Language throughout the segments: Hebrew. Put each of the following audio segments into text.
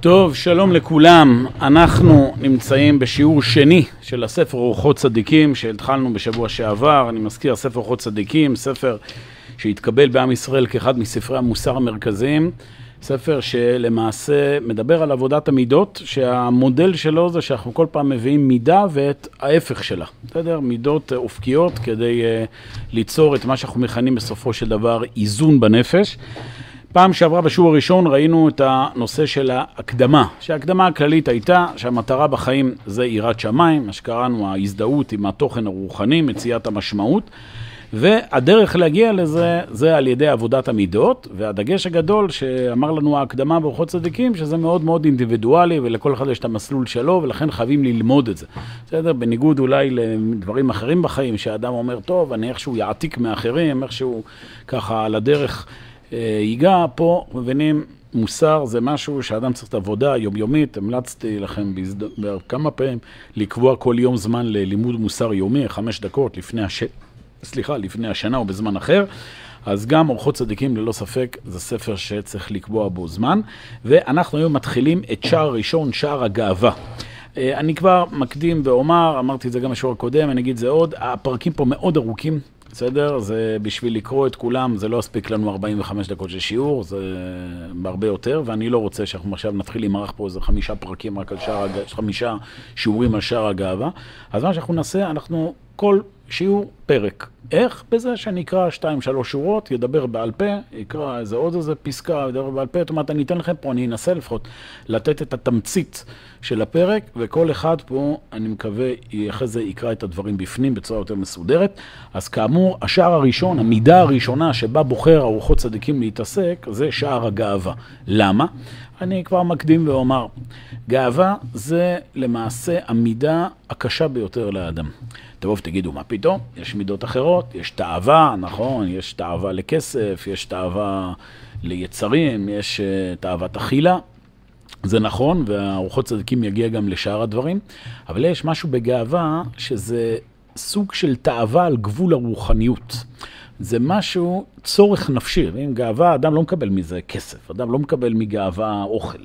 טוב, שלום לכולם. אנחנו נמצאים בשיעור שני של הספר אורחות צדיקים שהתחלנו בשבוע שעבר. אני מזכיר, ספר אורחות צדיקים, ספר שהתקבל בעם ישראל כאחד מספרי המוסר המרכזיים. ספר שלמעשה מדבר על עבודת המידות, שהמודל שלו זה שאנחנו כל פעם מביאים מידה ואת ההפך שלה. בסדר? מידות אופקיות כדי uh, ליצור את מה שאנחנו מכנים בסופו של דבר איזון בנפש. פעם שעברה בשיעור הראשון ראינו את הנושא של ההקדמה, שההקדמה הכללית הייתה שהמטרה בחיים זה יראת שמיים, מה שקראנו ההזדהות עם התוכן הרוחני, מציאת המשמעות, והדרך להגיע לזה זה על ידי עבודת המידות, והדגש הגדול שאמר לנו ההקדמה באורחות צדיקים, שזה מאוד מאוד אינדיבידואלי ולכל אחד יש את המסלול שלו, ולכן חייבים ללמוד את זה. בסדר? בניגוד אולי לדברים אחרים בחיים, שהאדם אומר, טוב, אני איכשהו יעתיק מאחרים, איכשהו ככה על הדרך. ייגע פה, מבינים, מוסר זה משהו שאדם צריך את עבודה יומיומית, המלצתי לכם בהזד... כמה פעמים לקבוע כל יום זמן ללימוד מוסר יומי, חמש דקות לפני, הש... סליחה, לפני השנה או בזמן אחר. אז גם אורחות צדיקים ללא ספק זה ספר שצריך לקבוע בו זמן. ואנחנו היום מתחילים את שער ראשון, שער הגאווה. אני כבר מקדים ואומר, אמרתי את זה גם בשיעור הקודם, אני אגיד זה עוד, הפרקים פה מאוד ארוכים. בסדר? זה בשביל לקרוא את כולם, זה לא יספיק לנו 45 דקות של שיעור, זה הרבה יותר, ואני לא רוצה שאנחנו עכשיו נתחיל למרח פה איזה חמישה פרקים רק על שער, חמישה שיעורים על שער הגאווה. אז מה שאנחנו נעשה, אנחנו כל שיעור פרק. איך? בזה שתיים, שלוש שורות, ידבר בעל פה, יקרא איזה עוד איזה פסקה, ידבר בעל פה, זאת אומרת, אני אתן לכם פה, אני אנסה לפחות לתת את התמצית של הפרק, וכל אחד פה, אני מקווה, אחרי זה יקרא את הדברים בפנים בצורה יותר מסודרת. אז כאמור, השער הראשון, המידה הראשונה שבה בוחר ארוחות צדיקים להתעסק, זה שער הגאווה. למה? אני כבר מקדים ואומר, גאווה זה למעשה המידה הקשה ביותר לאדם. תבואו ותגידו, מה פתאום? יש מידות אחרות, יש תאווה, נכון? יש תאווה לכסף, יש תאווה ליצרים, יש תאוות אכילה. זה נכון, והארוחות צדיקים יגיע גם לשאר הדברים, אבל יש משהו בגאווה שזה סוג של תאווה על גבול הרוחניות. זה משהו, צורך נפשי. אם גאווה, אדם לא מקבל מזה כסף, אדם לא מקבל מגאווה אוכל,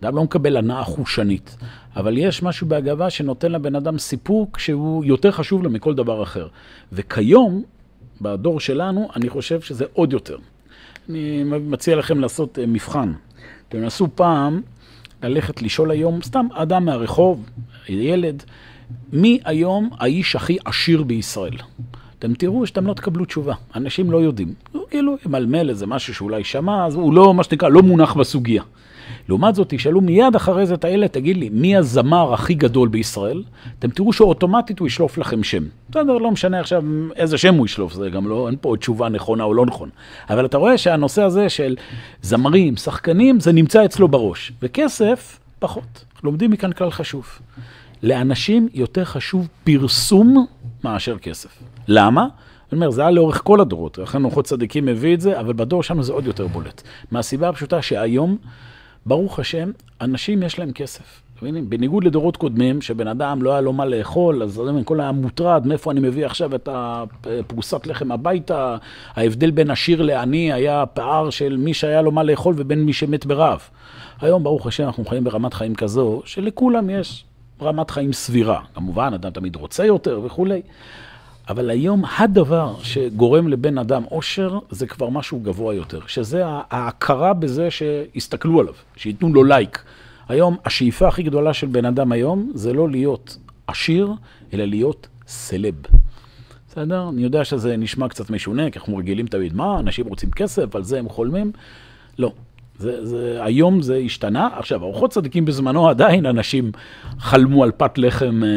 אדם לא מקבל הנאה חושנית. אבל יש משהו בגאווה שנותן לבן אדם סיפוק שהוא יותר חשוב לו מכל דבר אחר. וכיום, בדור שלנו, אני חושב שזה עוד יותר. אני מציע לכם לעשות מבחן. תנסו פעם ללכת לשאול היום, סתם אדם מהרחוב, ילד, מי היום האיש הכי עשיר בישראל? אתם תראו שאתם לא תקבלו תשובה, אנשים לא יודעים. כאילו, ימלמל איזה משהו שאולי שמע, אז הוא לא, מה שנקרא, לא מונח בסוגיה. לעומת זאת, תשאלו מיד אחרי זה את הילד, תגיד לי, מי הזמר הכי גדול בישראל? אתם תראו שאוטומטית הוא ישלוף לכם שם. בסדר, לא משנה עכשיו איזה שם הוא ישלוף, זה גם לא, אין פה תשובה נכונה או לא נכון. אבל אתה רואה שהנושא הזה של זמרים, שחקנים, זה נמצא אצלו בראש. וכסף, פחות. לומדים מכאן כלל חשוב. לאנשים יותר חשוב פרסום מאשר כסף. למה? אני אומר, זה היה לאורך כל הדורות, לכן אורחות צדיקים מביא את זה, אבל בדור שלנו זה עוד יותר בולט. מהסיבה הפשוטה שהיום, ברוך השם, אנשים יש להם כסף. מבינים? בניגוד לדורות קודמים, שבן אדם לא היה לו מה לאכול, אז כל היה מוטרד, מאיפה אני מביא עכשיו את הפרוסת לחם הביתה, ההבדל בין עשיר לעני היה פער של מי שהיה לו מה לאכול ובין מי שמת ברעב. היום, ברוך השם, אנחנו חיים ברמת חיים כזו, שלכולם יש רמת חיים סבירה. כמובן, אדם תמיד רוצה יותר וכולי. אבל היום הדבר שגורם לבן אדם אושר זה כבר משהו גבוה יותר, שזה ההכרה בזה שיסתכלו עליו, שייתנו לו לייק. היום השאיפה הכי גדולה של בן אדם היום זה לא להיות עשיר, אלא להיות סלב. בסדר? אני יודע שזה נשמע קצת משונה, כי אנחנו רגילים תמיד, מה, אנשים רוצים כסף, על זה הם חולמים? לא. זה, זה, היום זה השתנה. עכשיו, ארוחות צדיקים בזמנו עדיין אנשים חלמו על פת לחם אה,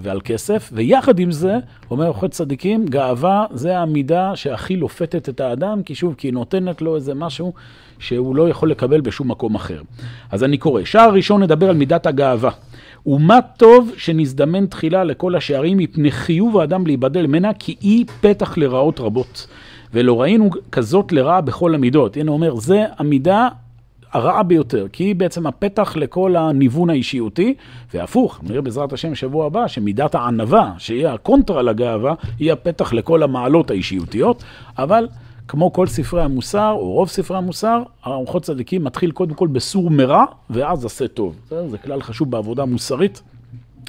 ועל כסף, ויחד עם זה, אומר ארוחות צדיקים, גאווה זה המידה שהכי לופתת את האדם, כי שוב, כי היא נותנת לו איזה משהו שהוא לא יכול לקבל בשום מקום אחר. אז אני קורא, שער ראשון נדבר על מידת הגאווה. ומה טוב שנזדמן תחילה לכל השערים מפני חיוב האדם להיבדל ממנה, כי היא פתח לרעות רבות. ולא ראינו כזאת לרעה בכל המידות. הנה אומר, זה המידה הרעה ביותר, כי היא בעצם הפתח לכל הניוון האישיותי, והפוך, נראה בעזרת השם שבוע הבא, שמידת הענווה, שהיא הקונטרה לגאווה, היא הפתח לכל המעלות האישיותיות, אבל כמו כל ספרי המוסר, או רוב ספרי המוסר, ארוחות צדיקים מתחיל קודם כל בסור מרע, ואז עשה טוב. זה כלל חשוב בעבודה מוסרית.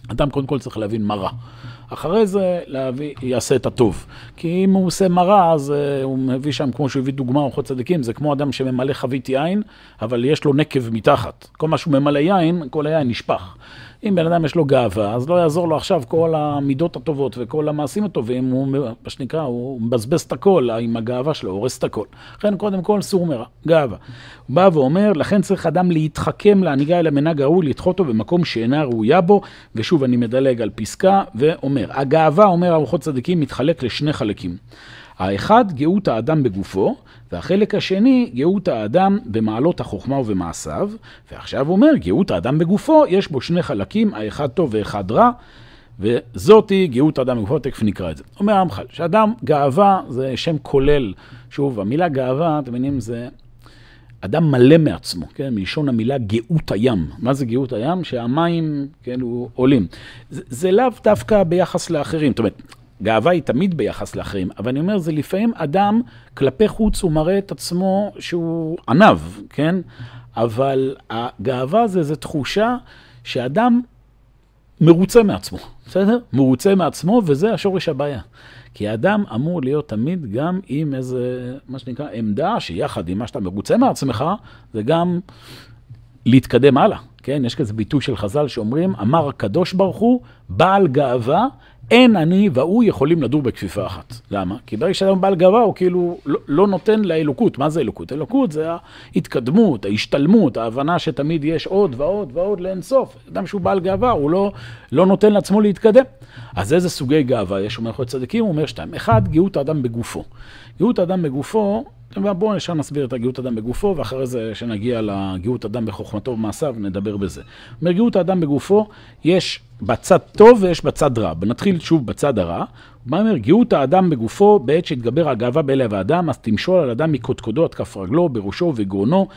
אדם קודם כל צריך להבין מה רע. אחרי זה להביא, יעשה את הטוב. כי אם הוא עושה מרע, אז uh, הוא מביא שם, כמו שהוא הביא דוגמה, ארוחות צדיקים, זה כמו אדם שממלא חבית יין, אבל יש לו נקב מתחת. כל מה שהוא ממלא יין, כל היין נשפך. אם בן אדם יש לו גאווה, אז לא יעזור לו עכשיו כל המידות הטובות וכל המעשים הטובים, הוא, מה שנקרא, הוא מבזבז את הכל עם הגאווה שלו, הורס את הכל. לכן קודם כל סור מרע, גאווה. הוא בא ואומר, לכן צריך אדם להתחכם להנהיגה אל המנהג הראוי, לדחות אותו במקום שאינה ראויה בו, ושוב אני מדלג על פסקה ואומר, הגאווה, אומר ארוחות צדיקים, מתחלק לשני חלקים. האחד, גאות האדם בגופו, והחלק השני, גאות האדם במעלות החוכמה ובמעשיו. ועכשיו הוא אומר, גאות האדם בגופו, יש בו שני חלקים, האחד טוב ואחד רע, וזאתי גאות האדם בגופו, תכף נקרא את זה. אומר המח"ל, שאדם, גאווה זה שם כולל. שוב, המילה גאווה, אתם מבינים, זה אדם מלא מעצמו, כן? מלשון המילה גאות הים. מה זה גאות הים? שהמים, כן, עולים. זה, זה לאו דווקא ביחס לאחרים. זאת אומרת, גאווה היא תמיד ביחס לאחרים, אבל אני אומר, זה לפעמים אדם כלפי חוץ, הוא מראה את עצמו שהוא ענב, כן? אבל הגאווה זה איזו תחושה שאדם מרוצה מעצמו, בסדר? מרוצה מעצמו, וזה השורש הבעיה. כי האדם אמור להיות תמיד גם עם איזה, מה שנקרא, עמדה שיחד עם מה שאתה מרוצה מעצמך, זה גם להתקדם הלאה. כן, יש כזה ביטוי של חז"ל שאומרים, אמר הקדוש ברוך הוא, בעל גאווה אין אני והוא יכולים לדור בכפיפה אחת. למה? כי ברגע שאדם בעל גאווה הוא כאילו לא, לא נותן לאלוקות. מה זה אלוקות? אלוקות זה ההתקדמות, ההשתלמות, ההבנה שתמיד יש עוד ועוד ועוד לאינסוף. אדם שהוא בעל גאווה, הוא לא, לא נותן לעצמו להתקדם. אז איזה סוגי גאווה יש? אומר יכול צדיקים, הוא אומר שתיים. אחד, גאות האדם בגופו. גאות האדם בגופו, בואו נשאר נסביר את הגאות אדם בגופו, ואחרי זה שנגיע לגאות אדם בחוכמתו ובמעשיו, נדבר בזה. אומר, גאות האדם בגופו, יש בצד טוב ויש בצד רע. נתחיל שוב בצד הרע. הוא אומר, גאות האדם בגופו, בעת שהתגבר הגאווה בלב האדם, אז תמשול על אדם מקודקודו עד כף רגלו, בראשו ובגרונו.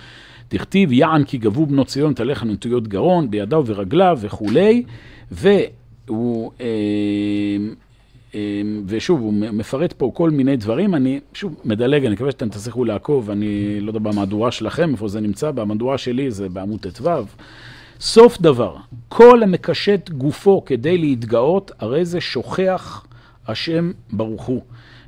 תכתיב יען כי גבו בנות ציון תלך נטויות גרון, בידיו וברגליו וכולי. והוא אה, ושוב, הוא מפרט פה כל מיני דברים, אני שוב מדלג, אני מקווה שאתם תצליחו לעקוב, אני לא יודע במהדורה שלכם, איפה זה נמצא, במהדורה שלי זה בעמוד ט"ו. סוף דבר, כל המקשט גופו כדי להתגאות, הרי זה שוכח השם ברוך הוא.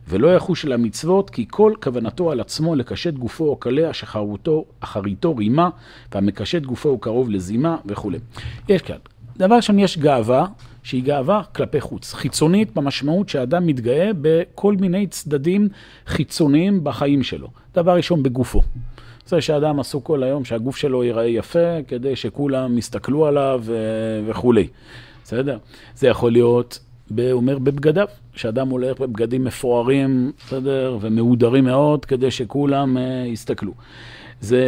ולא יחוש אל המצוות, כי כל כוונתו על עצמו לקשט גופו או קלע שחרותו, אחריתו רימה, והמקשט גופו הוא קרוב לזימה וכולי. יש כאן, דבר ראשון יש גאווה, שהיא גאווה כלפי חוץ. חיצונית במשמעות שאדם מתגאה בכל מיני צדדים חיצוניים בחיים שלו. דבר ראשון, בגופו. זה שאדם עסוק כל היום שהגוף שלו ייראה יפה, כדי שכולם יסתכלו עליו וכולי. בסדר? זה יכול להיות, הוא אומר, בבגדיו. שאדם הולך בבגדים מפוארים, בסדר? ומהודרים מאוד, כדי שכולם uh, יסתכלו. זה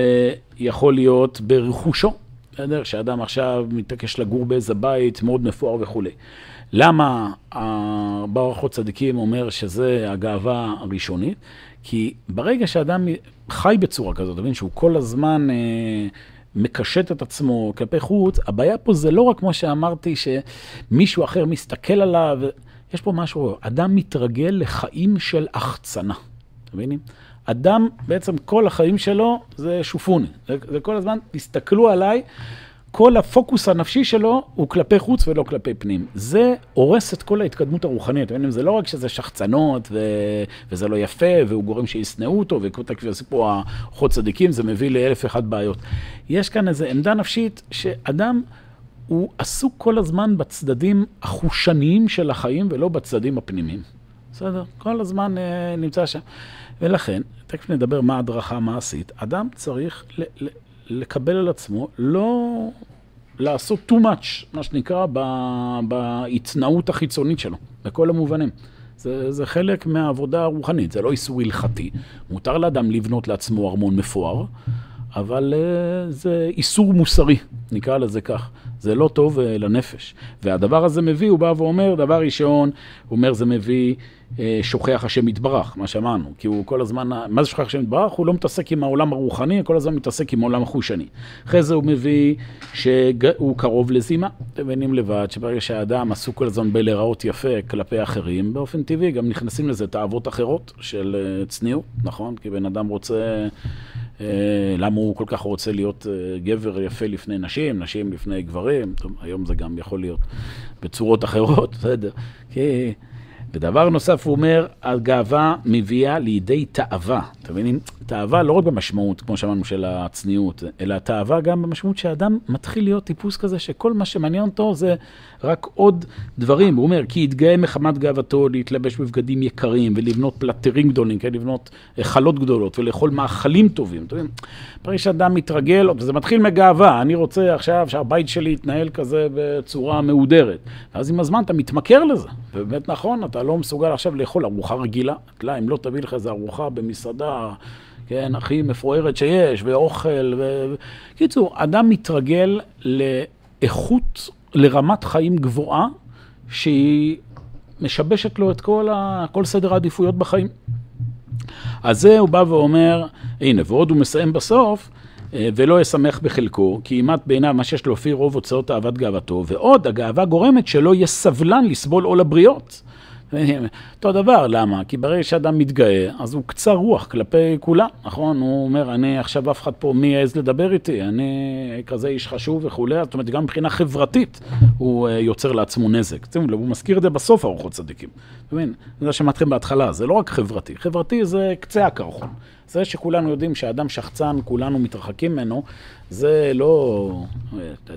יכול להיות ברכושו. בסדר? שאדם עכשיו מתעקש לגור באיזה בית מאוד מפואר וכולי. למה ברכות צדיקים אומר שזה הגאווה הראשונית? כי ברגע שאדם חי בצורה כזאת, אתה מבין שהוא כל הזמן אה, מקשט את עצמו כלפי חוץ, הבעיה פה זה לא רק כמו שאמרתי, שמישהו אחר מסתכל עליו, יש פה משהו, אדם מתרגל לחיים של החצנה, אתה מבינים? אדם, בעצם כל החיים שלו זה שופוני. זה, זה כל הזמן, תסתכלו עליי, כל הפוקוס הנפשי שלו הוא כלפי חוץ ולא כלפי פנים. זה הורס את כל ההתקדמות הרוחנית. זה לא רק שזה שחצנות ו... וזה לא יפה, והוא גורם שישנאו אותו, וכמו סיפור החוד צדיקים, זה מביא לאלף ואחת בעיות. יש כאן איזו עמדה נפשית שאדם... הוא עסוק כל הזמן בצדדים החושניים של החיים ולא בצדדים הפנימיים. בסדר? כל הזמן אה, נמצא שם. ולכן, תכף נדבר מה ההדרכה המעשית. אדם צריך ל- ל- לקבל על עצמו, לא לעשות too much, מה שנקרא, בהתנאות החיצונית שלו, בכל המובנים. זה, זה חלק מהעבודה הרוחנית, זה לא איסור הלכתי. מותר לאדם לבנות לעצמו ארמון מפואר, אבל uh, זה איסור מוסרי, נקרא לזה כך. זה לא טוב uh, לנפש. והדבר הזה מביא, הוא בא ואומר, דבר ראשון, הוא אומר, זה מביא uh, שוכח השם יתברך, מה שאמרנו. כי הוא כל הזמן, מה זה שוכח השם יתברך? הוא לא מתעסק עם העולם הרוחני, כל הזמן מתעסק עם העולם החושני. אחרי זה הוא מביא שהוא קרוב לזימה. אתם מבינים לבד שברגע שהאדם עסוק כל הזמן בלהיראות יפה כלפי אחרים, באופן טבעי גם נכנסים לזה תאוות אחרות של צניעות, נכון? כי בן אדם רוצה... אה, למה הוא כל כך רוצה להיות אה, גבר יפה לפני נשים, נשים לפני גברים, טוב, היום זה גם יכול להיות בצורות אחרות, בסדר. כי ודבר נוסף, הוא אומר, הגאווה מביאה לידי תאווה. אתם מבינים? תאווה לא רק במשמעות, כמו שאמרנו, של הצניעות, אלא תאווה גם במשמעות שהאדם מתחיל להיות טיפוס כזה, שכל מה שמעניין אותו זה רק עוד דברים. הוא אומר, כי יתגאה מחמת גאוותו להתלבש בבגדים יקרים ולבנות פלטרים גדולים, כן? לבנות חלות גדולות ולאכול מאכלים טובים. אתם מבינים? ברגע שאדם מתרגל, וזה מתחיל מגאווה, אני רוצה עכשיו שהבית שלי יתנהל כזה בצורה מהודרת. ואז עם הזמן אתה מתמכר לזה. ובאמת נכון, אתה לא מסוגל עכשיו לאכול ארוחה רגילה. לא, אם לא תביא לך איזה ארוחה במסעדה, כן, הכי מפוארת שיש, ואוכל, ו... קיצור, אדם מתרגל לאיכות, לרמת חיים גבוהה, שהיא משבשת לו את כל, ה... כל סדר העדיפויות בחיים. אז זה הוא בא ואומר, הנה, ועוד הוא מסיים בסוף, אה, ולא ישמח בחלקו, כי אימת בעיניו מה שיש לו לפי רוב הוצאות אהבת גאוותו, ועוד הגאווה גורמת שלא יהיה סבלן לסבול עול הבריות. אותו דבר, למה? כי ברגע שאדם מתגאה, אז הוא קצר רוח כלפי כולם, נכון? הוא אומר, אני עכשיו אף אחד פה, מי יעז לדבר איתי? אני כזה איש חשוב וכולי, זאת אומרת, גם מבחינה חברתית הוא אה, יוצר לעצמו נזק. הוא מזכיר את זה בסוף ארוחות צדיקים. אתה מבין? זה שמעתכם בהתחלה, זה לא רק חברתי. חברתי זה קצה הקרחון. זה שכולנו יודעים שאדם שחצן, כולנו מתרחקים ממנו, זה לא...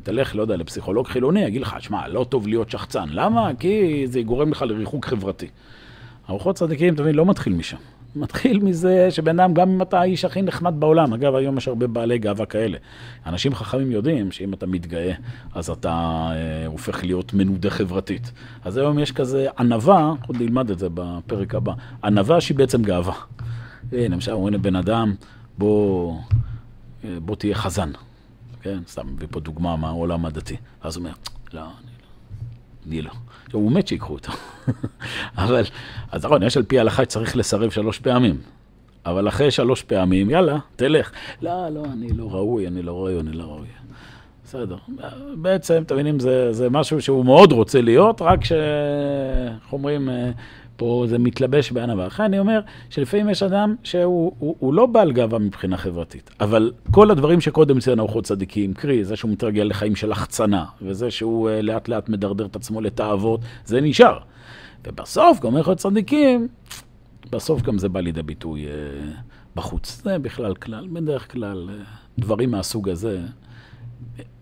תלך, לא יודע, לפסיכולוג חילוני, יגיד לך, שמע, לא טוב להיות שחצן. למה? כי זה גורם לך לריחוק חברתי. ארוחות צדיקים, תמיד לא מתחיל משם. מתחיל מזה שבן אדם, גם אם אתה האיש הכי נחמד בעולם, אגב, היום יש הרבה בעלי גאווה כאלה. אנשים חכמים יודעים שאם אתה מתגאה, אז אתה אה, הופך להיות מנודה חברתית. אז היום יש כזה ענווה, עוד נלמד את זה בפרק הבא, ענווה שהיא בעצם גאווה. הנה, למשל אומרים לבן אדם, בוא, אה, בוא תהיה חזן. כן, סתם מביא פה דוגמה מהעולם הדתי. אז הוא אומר, לא, אני לא. אני לא. הוא מת שיקחו אותו. אבל, אז נכון, יש על פי ההלכה שצריך לסרב שלוש פעמים. אבל אחרי שלוש פעמים, יאללה, תלך. לא, לא, אני לא ראוי, אני לא ראוי, אני לא ראוי. בסדר. בעצם, אתם מבינים, זה, זה משהו שהוא מאוד רוצה להיות, רק ש... איך אומרים, אה, פה זה מתלבש בענווה. לכן אני אומר שלפעמים יש אדם שהוא הוא, הוא לא בעל גאווה מבחינה חברתית, אבל כל הדברים שקודם ציינו אורחות צדיקים, קרי, זה שהוא מתרגל לחיים של החצנה, וזה שהוא uh, לאט לאט מדרדר את עצמו לתאוות, זה נשאר. ובסוף, גם אורחות צדיקים, בסוף גם זה בא לידי ביטוי uh, בחוץ. זה בכלל כלל, בדרך כלל, uh, דברים מהסוג הזה,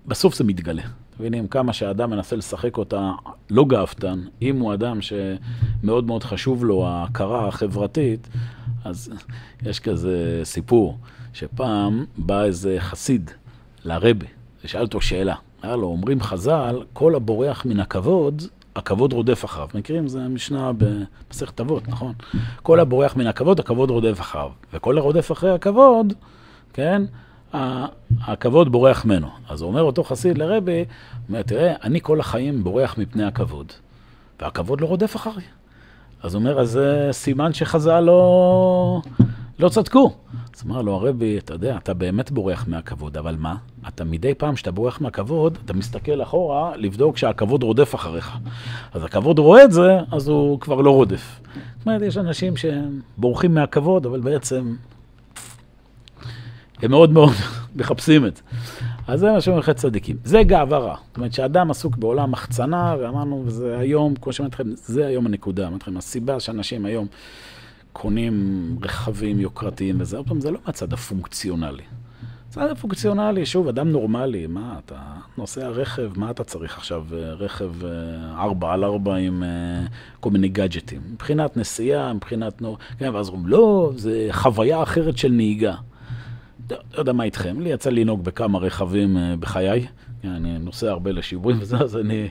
בסוף זה מתגלה. מבינים כמה שהאדם מנסה לשחק אותה לא גאוותן, אם הוא אדם שמאוד מאוד חשוב לו ההכרה החברתית, אז יש כזה סיפור, שפעם בא איזה חסיד לרבי, ושאל אותו שאלה. היה לו, אומרים חז"ל, כל הבורח מן הכבוד, הכבוד רודף אחריו. מכירים? זה משנה במסכת אבות, נכון? כל הבורח מן הכבוד, הכבוד רודף אחריו. וכל הרודף אחרי הכבוד, כן? הכבוד בורח ממנו. אז אומר אותו חסיד לרבי, אומר, תראה, אני כל החיים בורח מפני הכבוד, והכבוד לא רודף אחרי. אז אומר, אז זה סימן שחז"ל לא, לא צדקו. אז אמר לו הרבי, אתה יודע, אתה באמת בורח מהכבוד, אבל מה? אתה מדי פעם שאתה בורח מהכבוד, אתה מסתכל אחורה לבדוק שהכבוד רודף אחריך. אז הכבוד רואה את זה, אז הוא כבר לא רודף. זאת אומרת, יש אנשים שבורחים מהכבוד, אבל בעצם הם מאוד מאוד מחפשים את זה. אז זה מה שאומרים לך צדיקים. זה גאווה רע. זאת אומרת שאדם עסוק בעולם מחצנה, ואמרנו, וזה היום, כמו שאמרתי לכם, זה היום הנקודה. אמרתי לכם, הסיבה שאנשים היום קונים רכבים יוקרתיים וזה, עוד פעם, זה לא מהצד הפונקציונלי. הצד הפונקציונלי, שוב, אדם נורמלי, מה, אתה נוסע רכב, מה אתה צריך עכשיו, אה, רכב 4 אה, על 4 עם אה, כל מיני גאדג'טים. מבחינת נסיעה, מבחינת... כן, ואז אומרים, לא, זה חוויה אחרת של נהיגה. לא יודע מה איתכם, לי יצא לנהוג בכמה רכבים אה, בחיי, אני נוסע הרבה לשיעורים וזה, אז אני...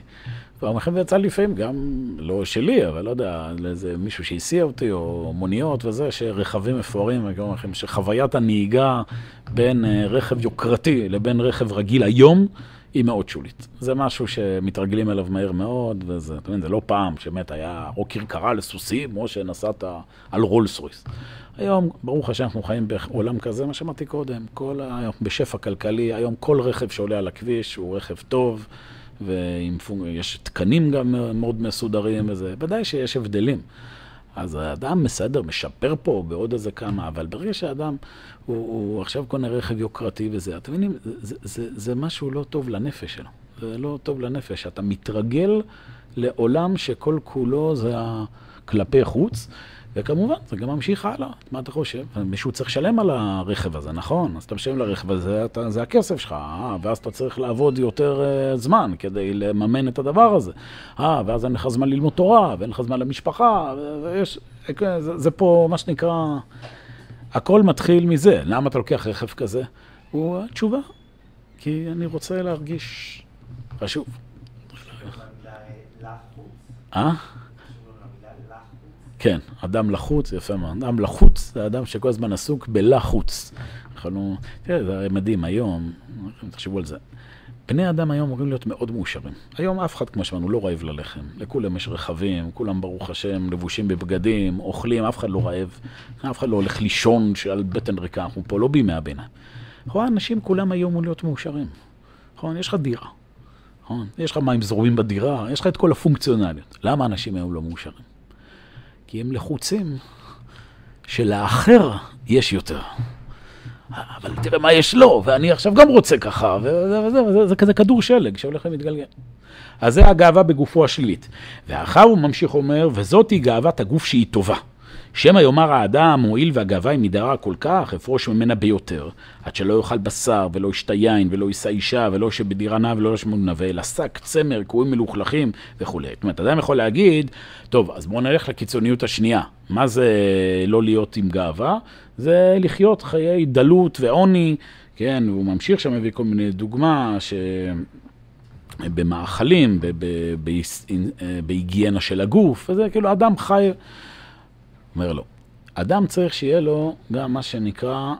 פעם אחת יצא לפעמים גם, לא שלי, אבל לא יודע, לאיזה מישהו שהסיע אותי, או מוניות וזה, שרכבים מפוארים, אני אומר לכם, שחוויית הנהיגה בין אה, רכב יוקרתי לבין רכב רגיל היום, היא מאוד שולית. זה משהו שמתרגלים אליו מהר מאוד, וזה, אתה מבין, זה לא פעם שבאמת היה או כרכרה לסוסים, או שנסעת על רולס רויס. היום, ברוך השם, אנחנו חיים בעולם כזה, מה שאמרתי קודם, כל ה... בשפע כלכלי, היום כל רכב שעולה על הכביש הוא רכב טוב, ויש תקנים גם מאוד מסודרים וזה, ודאי שיש הבדלים. אז האדם מסדר, משפר פה בעוד איזה כמה, אבל ברגע שהאדם, הוא, הוא עכשיו קונה רכב יוקרתי וזה, אתם מבינים, זה, זה, זה, זה משהו לא טוב לנפש שלו. זה לא טוב לנפש. אתה מתרגל לעולם שכל כולו זה כלפי חוץ. וכמובן, זה גם ממשיך הלאה. מה אתה חושב? מישהו צריך לשלם על הרכב הזה, נכון? אז אתה משלם לרכב הזה, אתה, זה הכסף שלך, אה, ואז אתה צריך לעבוד יותר uh, זמן כדי לממן את הדבר הזה. אה, ואז אין לך זמן ללמוד תורה, ואין לך זמן למשפחה, ויש... זה, זה פה מה שנקרא... הכל מתחיל מזה. למה אתה לוקח רכב כזה? הוא התשובה. כי אני רוצה להרגיש חשוב. אה? כן, אדם לחוץ, יפה מאוד. אדם לחוץ זה אדם שכל הזמן עסוק בלחוץ. יכולנו, תראה, זה הרי מדהים, היום, תחשבו על זה. בני אדם היום אמורים להיות מאוד מאושרים. היום אף אחד, כמו שאמרנו, לא רעב ללחם. לכולם יש רכבים, כולם, ברוך השם, לבושים בבגדים, אוכלים, אף אחד לא רעב. אף אחד לא הולך לישון על בטן ריקה, אנחנו פה לא בימי הביניים. נכון, אנשים כולם היום אמורים להיות מאושרים. נכון, יש לך דירה. נכון, יש לך מים זרועים בדירה, יש לך את כל הפונקציונליות. למה אנשים היום לא מאושרים? כי הם לחוצים שלאחר יש יותר. אבל תראה מה יש לו, ואני עכשיו גם רוצה ככה, וזה, וזה, וזה, זה כזה כדור שלג שהולך ומתגלגל. אז זה הגאווה בגופו השלילית. ואחר הוא ממשיך אומר, וזאתי גאוות הגוף שהיא טובה. שמא יאמר האדם, הואיל והגאווה היא מדרה כל כך, אפרוש ממנה ביותר, עד שלא יאכל בשר, ולא ישתה יין, ולא יישא אישה, ולא שבדירה נע, ולא ישמוד נווה, אלא שק, צמר, קרועים מלוכלכים וכולי. זאת אומרת, אדם יכול להגיד, טוב, אז בואו נלך לקיצוניות השנייה. מה זה לא להיות עם גאווה? זה לחיות חיי דלות ועוני, כן, והוא ממשיך שם, מביא כל מיני דוגמה, ש... במאכלים, בהיגיינה של הגוף, וזה כאילו אדם חי אומר לו, אדם צריך שיהיה לו גם מה שנקרא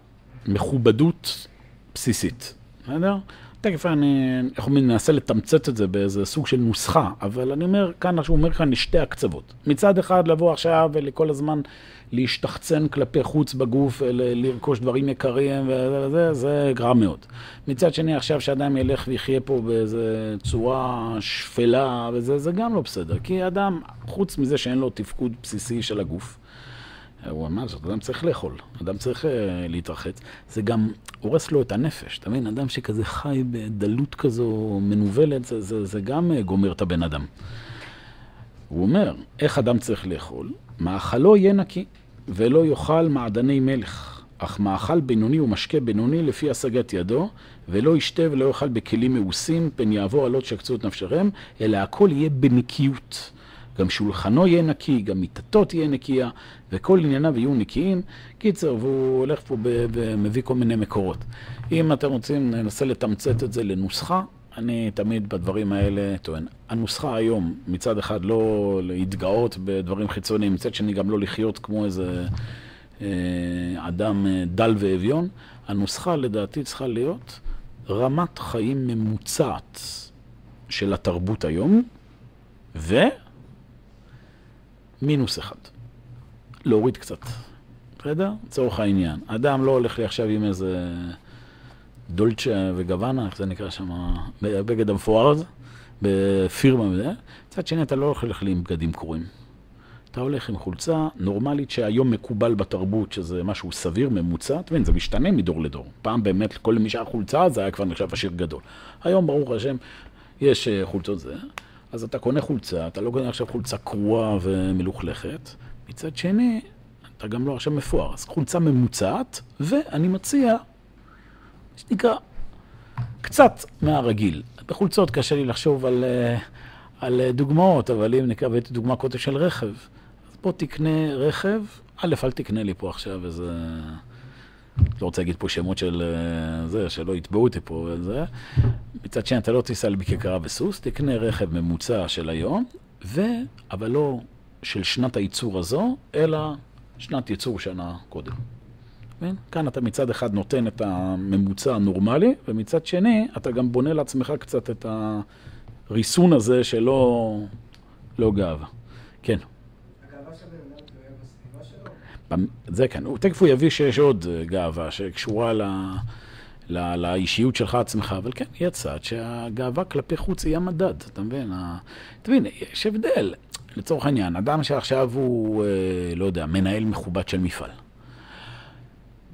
מכובדות בסיסית, בסדר? תכף אני, איך אומרים, ננסה לתמצת את זה באיזה סוג של נוסחה, אבל אני אומר כאן, הוא אומר כאן לשתי הקצוות. מצד אחד לבוא עכשיו ולכל הזמן להשתחצן כלפי חוץ בגוף, לרכוש דברים יקרים וזה, זה גרע מאוד. מצד שני, עכשיו שאדם ילך ויחיה פה באיזה צורה שפלה וזה, זה גם לא בסדר. כי אדם, חוץ מזה שאין לו תפקוד בסיסי של הגוף, הוא אמר זאת, אדם צריך לאכול, אדם צריך uh, להתרחץ. זה גם הורס לו את הנפש, אתה מבין? אדם שכזה חי בדלות כזו מנוולת, זה, זה, זה גם uh, גומר את הבן אדם. הוא אומר, איך אדם צריך לאכול? מאכלו יהיה נקי, ולא יאכל מעדני מלך. אך מאכל בינוני ומשקה בינוני לפי השגת ידו, ולא ישתה ולא יאכל בכלים מאוסים, פן יעבור עלות שקצו את נפשכם, אלא הכל יהיה בנקיות. גם שולחנו יהיה נקי, גם מיטתו תהיה נקייה, וכל ענייניו יהיו נקיים. קיצר, והוא הולך פה ומביא כל מיני מקורות. אם אתם רוצים, ננסה לתמצת את זה לנוסחה. אני תמיד בדברים האלה טוען. הנוסחה היום, מצד אחד לא להתגאות בדברים חיצוניים, מצד שני גם לא לחיות כמו איזה אה, אדם אה, דל ואביון. הנוסחה לדעתי צריכה להיות רמת חיים ממוצעת של התרבות היום, ו... מינוס אחד. להוריד קצת. בסדר? לצורך העניין. אדם לא הולך לי עכשיו עם איזה דולצ'ה וגוואנה, איך זה נקרא שם, בגד המפואר הזה, בפירמה וזה. מצד שני, אתה לא הולך לי עם בגדים קרועים. אתה הולך עם חולצה נורמלית שהיום מקובל בתרבות, שזה משהו סביר, ממוצע. אתה מבין, זה משתנה מדור לדור. פעם באמת, כל מי שהיה חולצה, זה היה כבר נחשב עשיר גדול. היום, ברוך השם, יש אה, חולצות זה. אז אתה קונה חולצה, אתה לא קונה עכשיו חולצה קרועה ומלוכלכת. מצד שני, אתה גם לא עכשיו מפואר. אז חולצה ממוצעת, ואני מציע, שנקרא, קצת מהרגיל. בחולצות קשה לי לחשוב על, אה, על דוגמאות, אבל אם נקרא הבאתי דוגמה קוטב של רכב, אז בוא תקנה רכב, א', אל תקנה לי פה עכשיו איזה לא רוצה להגיד פה שמות של אה, זה, שלא יתבעו אותי פה וזה. מצד שני, אתה לא תיסע בכיכרה וסוס, תקנה רכב ממוצע של היום, ו... אבל לא של שנת הייצור הזו, אלא שנת ייצור שנה קודם. מבין? כאן אתה מצד אחד נותן את הממוצע הנורמלי, ומצד שני אתה גם בונה לעצמך קצת את הריסון הזה שלא לא גאווה. כן. זה כן, תכף הוא יביא שיש עוד אה, גאווה שקשורה ל... לא, לאישיות שלך עצמך, אבל כן, יהיה צד שהגאווה כלפי חוץ היא המדד, אתה מבין? אתה מבין, יש הבדל. לצורך העניין, אדם שעכשיו הוא, אה, לא יודע, מנהל מכובד של מפעל.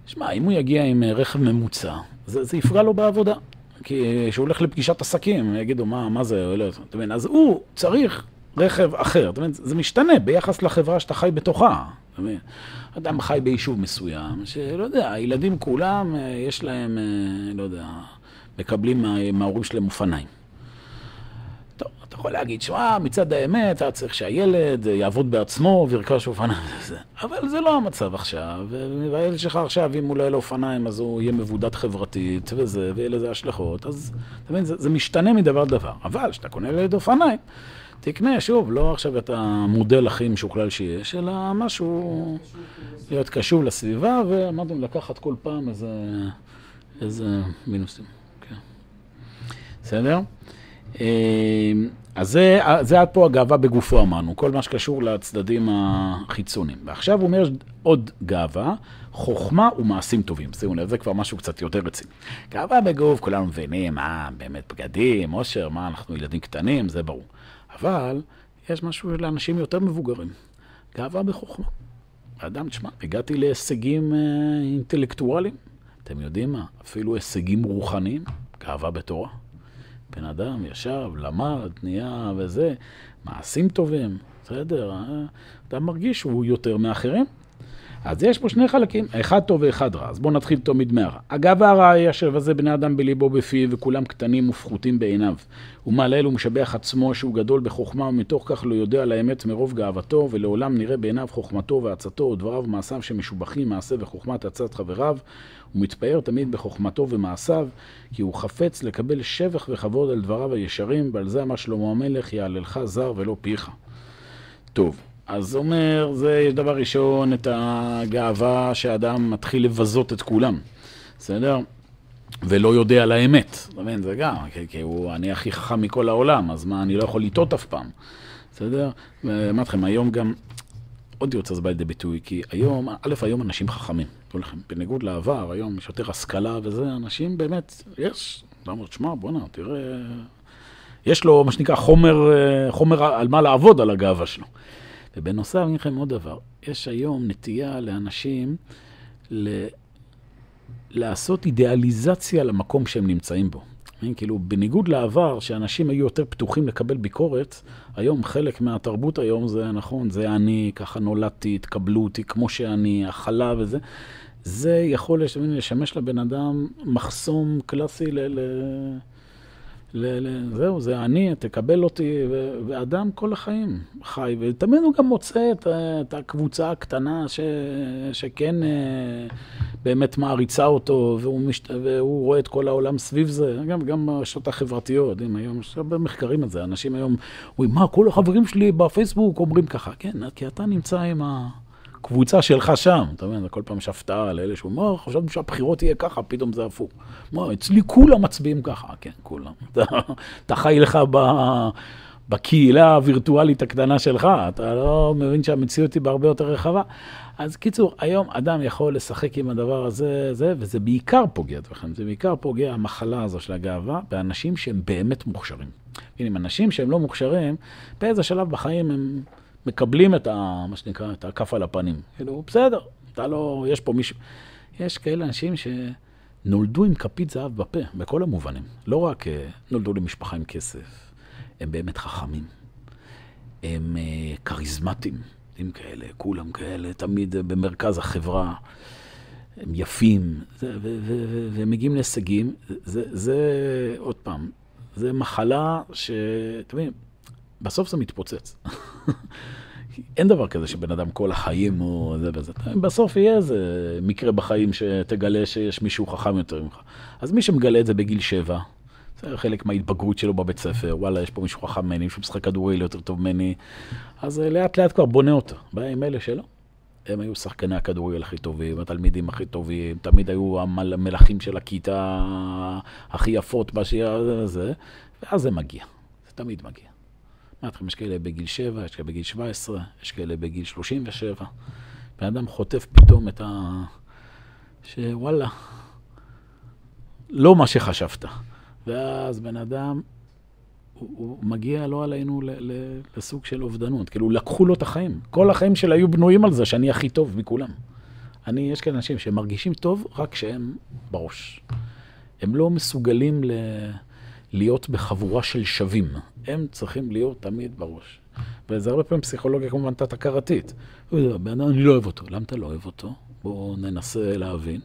שמע, אם הוא יגיע עם אה, רכב ממוצע, זה, זה יפגע לו בעבודה. כי כשהוא הולך לפגישת עסקים, יגידו, מה, מה זה, לא, אתה מבין? אז הוא צריך רכב אחר, אתה מבין? זה משתנה ביחס לחברה שאתה חי בתוכה, אתה מבין? אדם חי ביישוב מסוים, שלא יודע, הילדים כולם, אה, יש להם, אה, לא יודע, מקבלים מההורים שלהם אופניים. טוב, אתה יכול להגיד, שמע, מצד האמת, אתה צריך שהילד יעבוד בעצמו וירכש אופניים וזה. אבל זה לא המצב עכשיו, והילד שלך עכשיו, אם הוא לא יהיה לו אופניים, אז הוא יהיה מבודד חברתית וזה, ויהיה לזה השלכות. אז, אתה מבין, זה, זה משתנה מדבר לדבר. אבל כשאתה קונה לילד אופניים, תקנה, שוב, לא עכשיו את המודל הכי משוכלל שיש, אלא משהו, להיות קשוב לסביבה, ואמרתם לקחת כל פעם איזה, איזה מינוסים. כן. בסדר? אה, אז זה, זה עד פה הגאווה בגופו אמרנו, כל מה שקשור לצדדים החיצוניים. ועכשיו הוא אומר עוד גאווה, חוכמה ומעשים טובים. שימו לב, זה כבר משהו קצת יותר רציני. גאווה בגוף, כולנו מבינים, מה, באמת בגדים, עושר, מה, אנחנו ילדים קטנים, זה ברור. אבל יש משהו לאנשים יותר מבוגרים, גאווה בחוכמה. אדם, תשמע, הגעתי להישגים אה, אינטלקטואליים, אתם יודעים מה, אפילו הישגים רוחניים, גאווה בתורה. בן אדם ישב, למד, נהיה וזה, מעשים טובים, בסדר, אה? אתה מרגיש שהוא יותר מאחרים. אז יש פה שני חלקים, אחד טוב ואחד רע. אז בואו נתחיל תמיד מהרע. אגב הרע היא אשר וזה בני אדם בליבו בפיו, וכולם קטנים ופחותים בעיניו. הוא מעלל ומשבח עצמו שהוא גדול בחוכמה, ומתוך כך לא יודע על האמת מרוב גאוותו, ולעולם נראה בעיניו חוכמתו ועצתו, ודבריו ומעשיו שמשובחים מעשה וחוכמת עצת חבריו. הוא מתפאר תמיד בחוכמתו ומעשיו, כי הוא חפץ לקבל שבח וכבוד על דבריו הישרים, ועל זה אמר שלמה המלך, יעללך זר ולא פיך. טוב. אז אומר, זה יש דבר ראשון, את הגאווה שאדם מתחיל לבזות את כולם, בסדר? ולא יודע על האמת. אתה מבין, זה גם, כי, כי הוא, אני הכי חכם מכל העולם, אז מה, אני לא יכול לטעות אף פעם, בסדר? ואמרתי לכם, היום גם, עוד יותר זה בא לידי ביטוי, כי היום, א', היום אנשים חכמים. בניגוד לעבר, היום יש יותר השכלה וזה, אנשים באמת, יש, אתה אומר, שמע, בואנה, תראה, יש לו, מה שנקרא, חומר, חומר על מה לעבוד על הגאווה שלו. ובנוסף, אני לכם עוד דבר, יש היום נטייה לאנשים ל... לעשות אידיאליזציה למקום שהם נמצאים בו. כאילו, בניגוד לעבר, שאנשים היו יותר פתוחים לקבל ביקורת, היום חלק מהתרבות היום זה, נכון, זה אני, ככה נולדתי, תקבלו אותי כמו שאני, הכלה וזה. זה יכול לשמש לבן אדם מחסום קלאסי ל... ל... זהו, זה אני, תקבל אותי, ואדם כל החיים חי, ותמיד הוא גם מוצא את, את הקבוצה הקטנה ש, שכן אה, באמת מעריצה אותו, והוא, משת, והוא רואה את כל העולם סביב זה, גם, גם ברשתות החברתיות, יודעים, היום יש הרבה מחקרים על זה, אנשים היום אומרים, מה, כל החברים שלי בפייסבוק אומרים ככה, כן, כי אתה נמצא עם ה... הקבוצה שלך שם, אתה מבין, כל פעם יש הפתעה לאלה שאומרים, מה, חשבנו שהבחירות יהיה ככה, פתאום זה הפוך. מה, אצלי כולם מצביעים ככה, כן, כולם. אתה, חי לך ב, בקהילה הווירטואלית הקטנה שלך, אתה לא מבין שהמציאות היא בהרבה יותר רחבה. אז קיצור, היום אדם יכול לשחק עם הדבר הזה, זה, וזה בעיקר פוגע בכם, זה בעיקר פוגע, המחלה הזו של הגאווה, באנשים שהם באמת מוכשרים. הנה, אנשים שהם לא מוכשרים, באיזה שלב בחיים הם... מקבלים את ה... מה שנקרא, את הכף על הפנים. כאילו, בסדר, אתה לא... יש פה מישהו... יש כאלה אנשים שנולדו עם כפית זהב בפה, בכל המובנים. לא רק אה, נולדו למשפחה עם כסף, הם באמת חכמים. הם uh, כריזמטיים, הם כאלה, כולם כאלה, תמיד במרכז החברה. הם יפים, והם מגיעים להישגים. זה, זה, עוד פעם, זה מחלה ש... אתם יודעים, בסוף זה מתפוצץ. אין דבר כזה שבן אדם כל החיים הוא זה וזה. בסוף יהיה איזה מקרה בחיים שתגלה שיש מישהו חכם יותר ממך. אז מי שמגלה את זה בגיל שבע, זה חלק מההתבגרות שלו בבית ספר, וואלה, יש פה מישהו חכם ממני, מישהו משחק כדורגל יותר טוב ממני, אז אה, לאט לאט כבר בונה אותו. בעיה עם אלה שלא. הם היו שחקני הכדורגל הכי טובים, התלמידים הכי טובים, תמיד היו המלכים של הכיתה הכי יפות בשיר הזה, ואז זה מגיע, זה תמיד מגיע. יש כאלה בגיל 7, יש כאלה בגיל 17, יש כאלה בגיל 37. בן אדם חוטף פתאום את ה... שוואלה, לא מה שחשבת. ואז בן אדם, הוא, הוא מגיע לא עלינו ל, ל, לסוג של אובדנות. כאילו, לקחו לו את החיים. כל החיים שלה היו בנויים על זה שאני הכי טוב מכולם. אני, יש כאלה אנשים שמרגישים טוב רק כשהם בראש. הם לא מסוגלים ל... להיות בחבורה של שווים. הם צריכים להיות תמיד בראש. וזה הרבה פעמים פסיכולוגיה כמובן תת-הכרתית. אני לא אוהב אותו. למה אתה לא אוהב אותו? בואו ננסה להבין.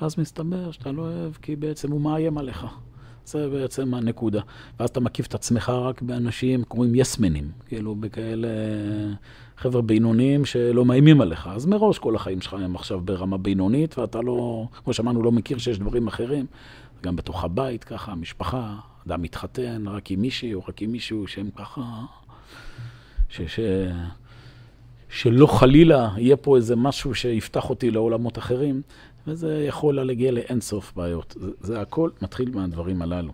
אז מסתבר שאתה לא אוהב כי בעצם הוא מאיים עליך. זה בעצם הנקודה. ואז אתה מקיף את עצמך רק באנשים, קוראים יסמנים, כאילו בכאלה חבר'ה בינוניים שלא מאיימים עליך. אז מראש כל החיים שלך הם עכשיו ברמה בינונית, ואתה לא, כמו שאמרנו, לא מכיר שיש דברים אחרים. גם בתוך הבית ככה, המשפחה, אדם מתחתן רק עם מישהי או רק עם מישהו שהם ככה... ש, ש, שלא חלילה יהיה פה איזה משהו שיפתח אותי לעולמות אחרים, וזה יכול להגיע לאינסוף בעיות. זה, זה הכל מתחיל מהדברים הללו.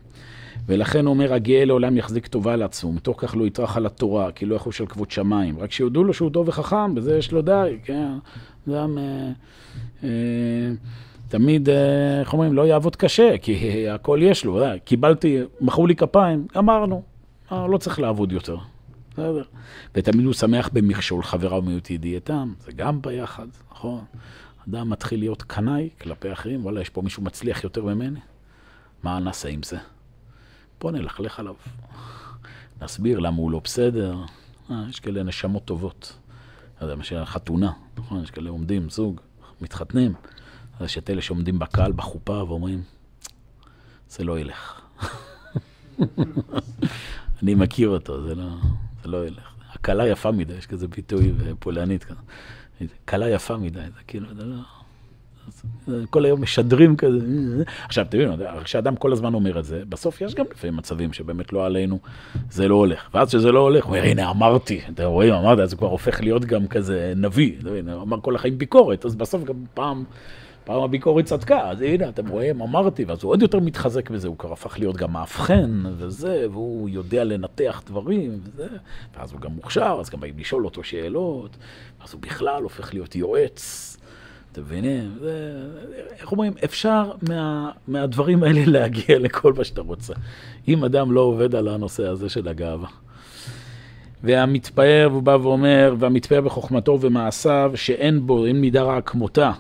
ולכן אומר, הגאה לעולם יחזיק טובה לעצמו, מתוך כך לא יטרח על התורה, כי לא יחוש על כבוד שמיים. רק שיודעו לו שהוא טוב וחכם, בזה יש לו די, כן? גם... אה, אה, תמיד, אה, איך אומרים, לא יעבוד קשה, כי הכל יש לו. אה, קיבלתי, מחאו לי כפיים, אמרנו, אה, לא צריך לעבוד יותר. בסדר. ותמיד הוא שמח במכשול חבריו מיעוט ידיעתם, זה גם ביחד, נכון? אדם מתחיל להיות קנאי כלפי אחרים, וואלה, יש פה מישהו מצליח יותר ממני, מה נעשה עם זה? בוא נלכלך עליו. נסביר למה הוא לא בסדר. אה, יש כאלה נשמות טובות. לא יודע, מה חתונה, נכון? יש כאלה עומדים, זוג, מתחתנים. אז יש את אלה שעומדים בקהל בחופה ואומרים, זה לא ילך. אני מכיר אותו, זה לא, זה לא ילך. הכלה יפה מדי, יש כזה ביטוי פולנית כזה. כלה יפה מדי, זה כאילו, זה לא... כל היום משדרים כזה. עכשיו, תבינו, כשאדם כל הזמן אומר את זה, בסוף יש גם לפעמים מצבים שבאמת לא עלינו, זה לא הולך. ואז כשזה לא הולך, הוא אומר, הנה, אמרתי, אתם רואים, אמרת, אז זה כבר הופך להיות גם כזה נביא. אמר כל החיים ביקורת, אז בסוף גם פעם... פעם הביקורת צדקה, אז הנה, אתם רואים, אמרתי, ואז הוא עוד יותר מתחזק בזה, הוא כבר הפך להיות גם מאבחן וזה, והוא יודע לנתח דברים וזה, ואז הוא גם מוכשר, אז גם באים לשאול אותו שאלות, אז הוא בכלל הופך להיות יועץ. אתם מבינים? זה, איך אומרים, אפשר מה, מהדברים האלה להגיע לכל מה שאתה רוצה. אם אדם לא עובד על הנושא הזה של הגאווה. והמתפאר, והוא בא ואומר, והמתפאר בחוכמתו ובמעשיו, שאין בו, אין מידה רעה כמותה.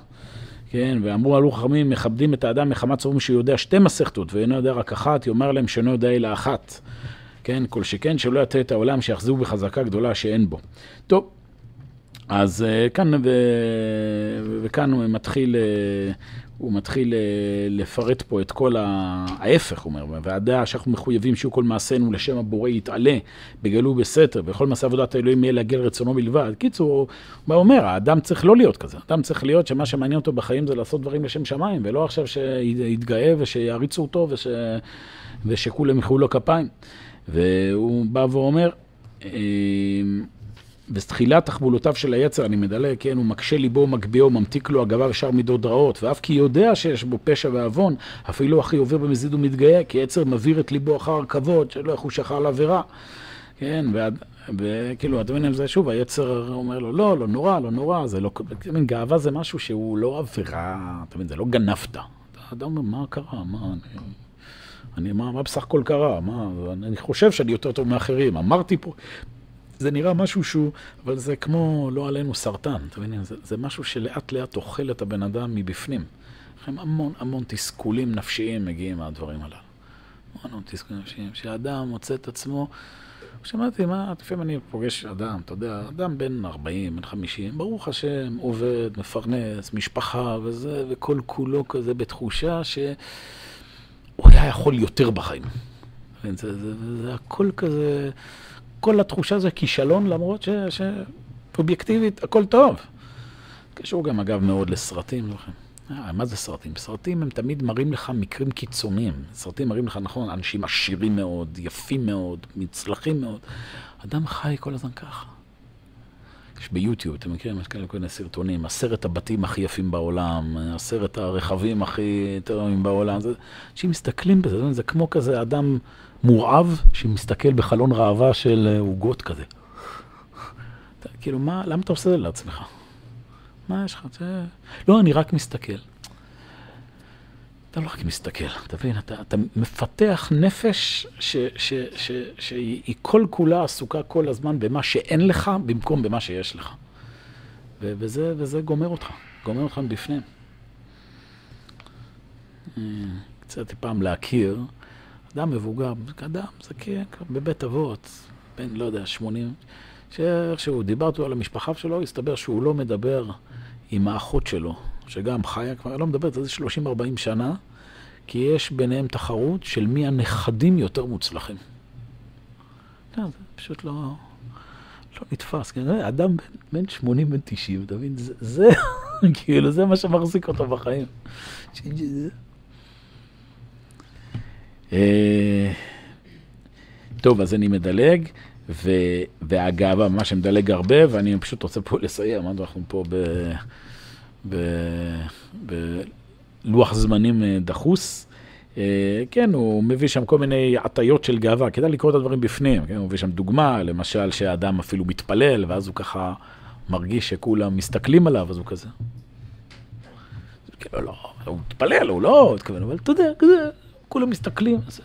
כן, ואמרו עלו חכמים, מכבדים את האדם מחמת סוברים שהוא יודע שתי מסכתות ואינו יודע רק אחת, יאמר להם שאינו יודע אלא אחת. כן, כל שכן שלא יטה את העולם שיחזרו בחזקה גדולה שאין בו. טוב, אז אה, כאן, ו... וכאן הוא מתחיל, אה, הוא מתחיל אה, לפרט פה את כל ההפך, הוא אומר, והדעה שאנחנו מחויבים שיהיו כל מעשינו לשם הבורא יתעלה, בגלו בסתר, וכל מעשה עבודת האלוהים יהיה להגיע לרצונו בלבד. קיצור, הוא אומר, האדם צריך לא להיות כזה, האדם צריך להיות שמה שמעניין אותו בחיים זה לעשות דברים לשם שמיים, ולא עכשיו שיתגאה ושיעריצו אותו וש... ושכולם יחאו לו כפיים. והוא בא ואומר, וזתחילת תחבולותיו של היצר, אני מדלג, כן, הוא מקשה ליבו, מגביהו, ממתיק לו אגביו ושאר מידות רעות, ואף כי יודע שיש בו פשע ועוון, אפילו הכי עובר במזיד ומתגאה, כי יצר מבעיר את ליבו אחר כבוד, שלא יחוש אחר לעבירה. כן, וכאילו, אתם מבינים, זה שוב, היצר אומר לו, לא, לא נורא, לא נורא, זה לא, מין, גאווה זה משהו שהוא לא עבירה, אתה מבין, זה לא גנבת. אתה אומר, מה קרה, מה, אני... אני, מה, מה בסך הכל קרה? מה, אני חושב שאני יותר טוב מאחרים. אמרתי פה, זה נראה משהו שהוא, אבל זה כמו, לא עלינו, סרטן, אתה מבין? זה, זה משהו שלאט לאט אוכל את הבן אדם מבפנים. לכן המון המון תסכולים נפשיים מגיעים מהדברים הללו. המון תסכולים נפשיים, שאדם מוצא את עצמו, שמעתי, מה, לפעמים אני פוגש אדם, אתה יודע, אדם בן 40, בן 50, ברוך השם, עובד, מפרנס, משפחה וזה, וכל כולו כזה בתחושה שהוא היה יכול יותר בחיים. זה, זה, זה, זה הכל כזה... כל התחושה זה כישלון, למרות ש... ש... אובייקטיבית, הכל טוב. קשור גם, אגב, מאוד לסרטים. לכם. אה, מה זה סרטים? סרטים הם תמיד מראים לך מקרים קיצוניים. סרטים מראים לך, נכון, אנשים עשירים מאוד, יפים מאוד, מצלחים מאוד. אדם חי כל הזמן ככה. יש ביוטיוב, אתם מכירים, יש כאלה כל מיני סרטונים, עשרת הבתים הכי יפים בעולם, עשרת הרכבים הכי טובים בעולם. אנשים מסתכלים בזה, זה כמו כזה אדם מורעב שמסתכל בחלון ראווה של אה, עוגות כזה. כאילו, מה, למה אתה עושה את זה לעצמך? מה יש לך? לא, אני רק מסתכל. אתה לא רק מסתכל, אתה מבין? אתה, אתה מפתח נפש ש, ש, ש, שהיא כל כולה עסוקה כל הזמן במה שאין לך במקום במה שיש לך. ו, וזה, וזה גומר אותך, גומר אותך מבפנים. קצת פעם להכיר, אדם מבוגר, אדם זקן, בבית אבות, בן, לא יודע, 80, שאיכשהו דיברתי על המשפחה שלו, הסתבר שהוא לא מדבר עם האחות שלו, שגם חיה כבר, לא מדברת על זה 30-40 שנה, כי יש ביניהם תחרות של מי הנכדים יותר מוצלחים. כן, זה פשוט לא, לא נתפס. כן, אדם בן 80, בן 90, אתה מבין? זה, זה כאילו, זה מה שמחזיק אותו בחיים. אה, טוב, אז אני מדלג. ו, והגאווה, ממש מדלג הרבה, ואני פשוט רוצה פה לסיים, אנחנו פה ב, ב, בלוח זמנים אה, דחוס. אה, כן, הוא מביא שם כל מיני הטיות של גאווה, כדאי לקרוא את הדברים בפנים, כן? הוא מביא שם דוגמה, למשל שהאדם אפילו מתפלל, ואז הוא ככה מרגיש שכולם מסתכלים עליו, אז הוא כזה. כאילו, לא, הוא מתפלל, הוא לא אבל אתה יודע, כזה, כולם מסתכלים, אז...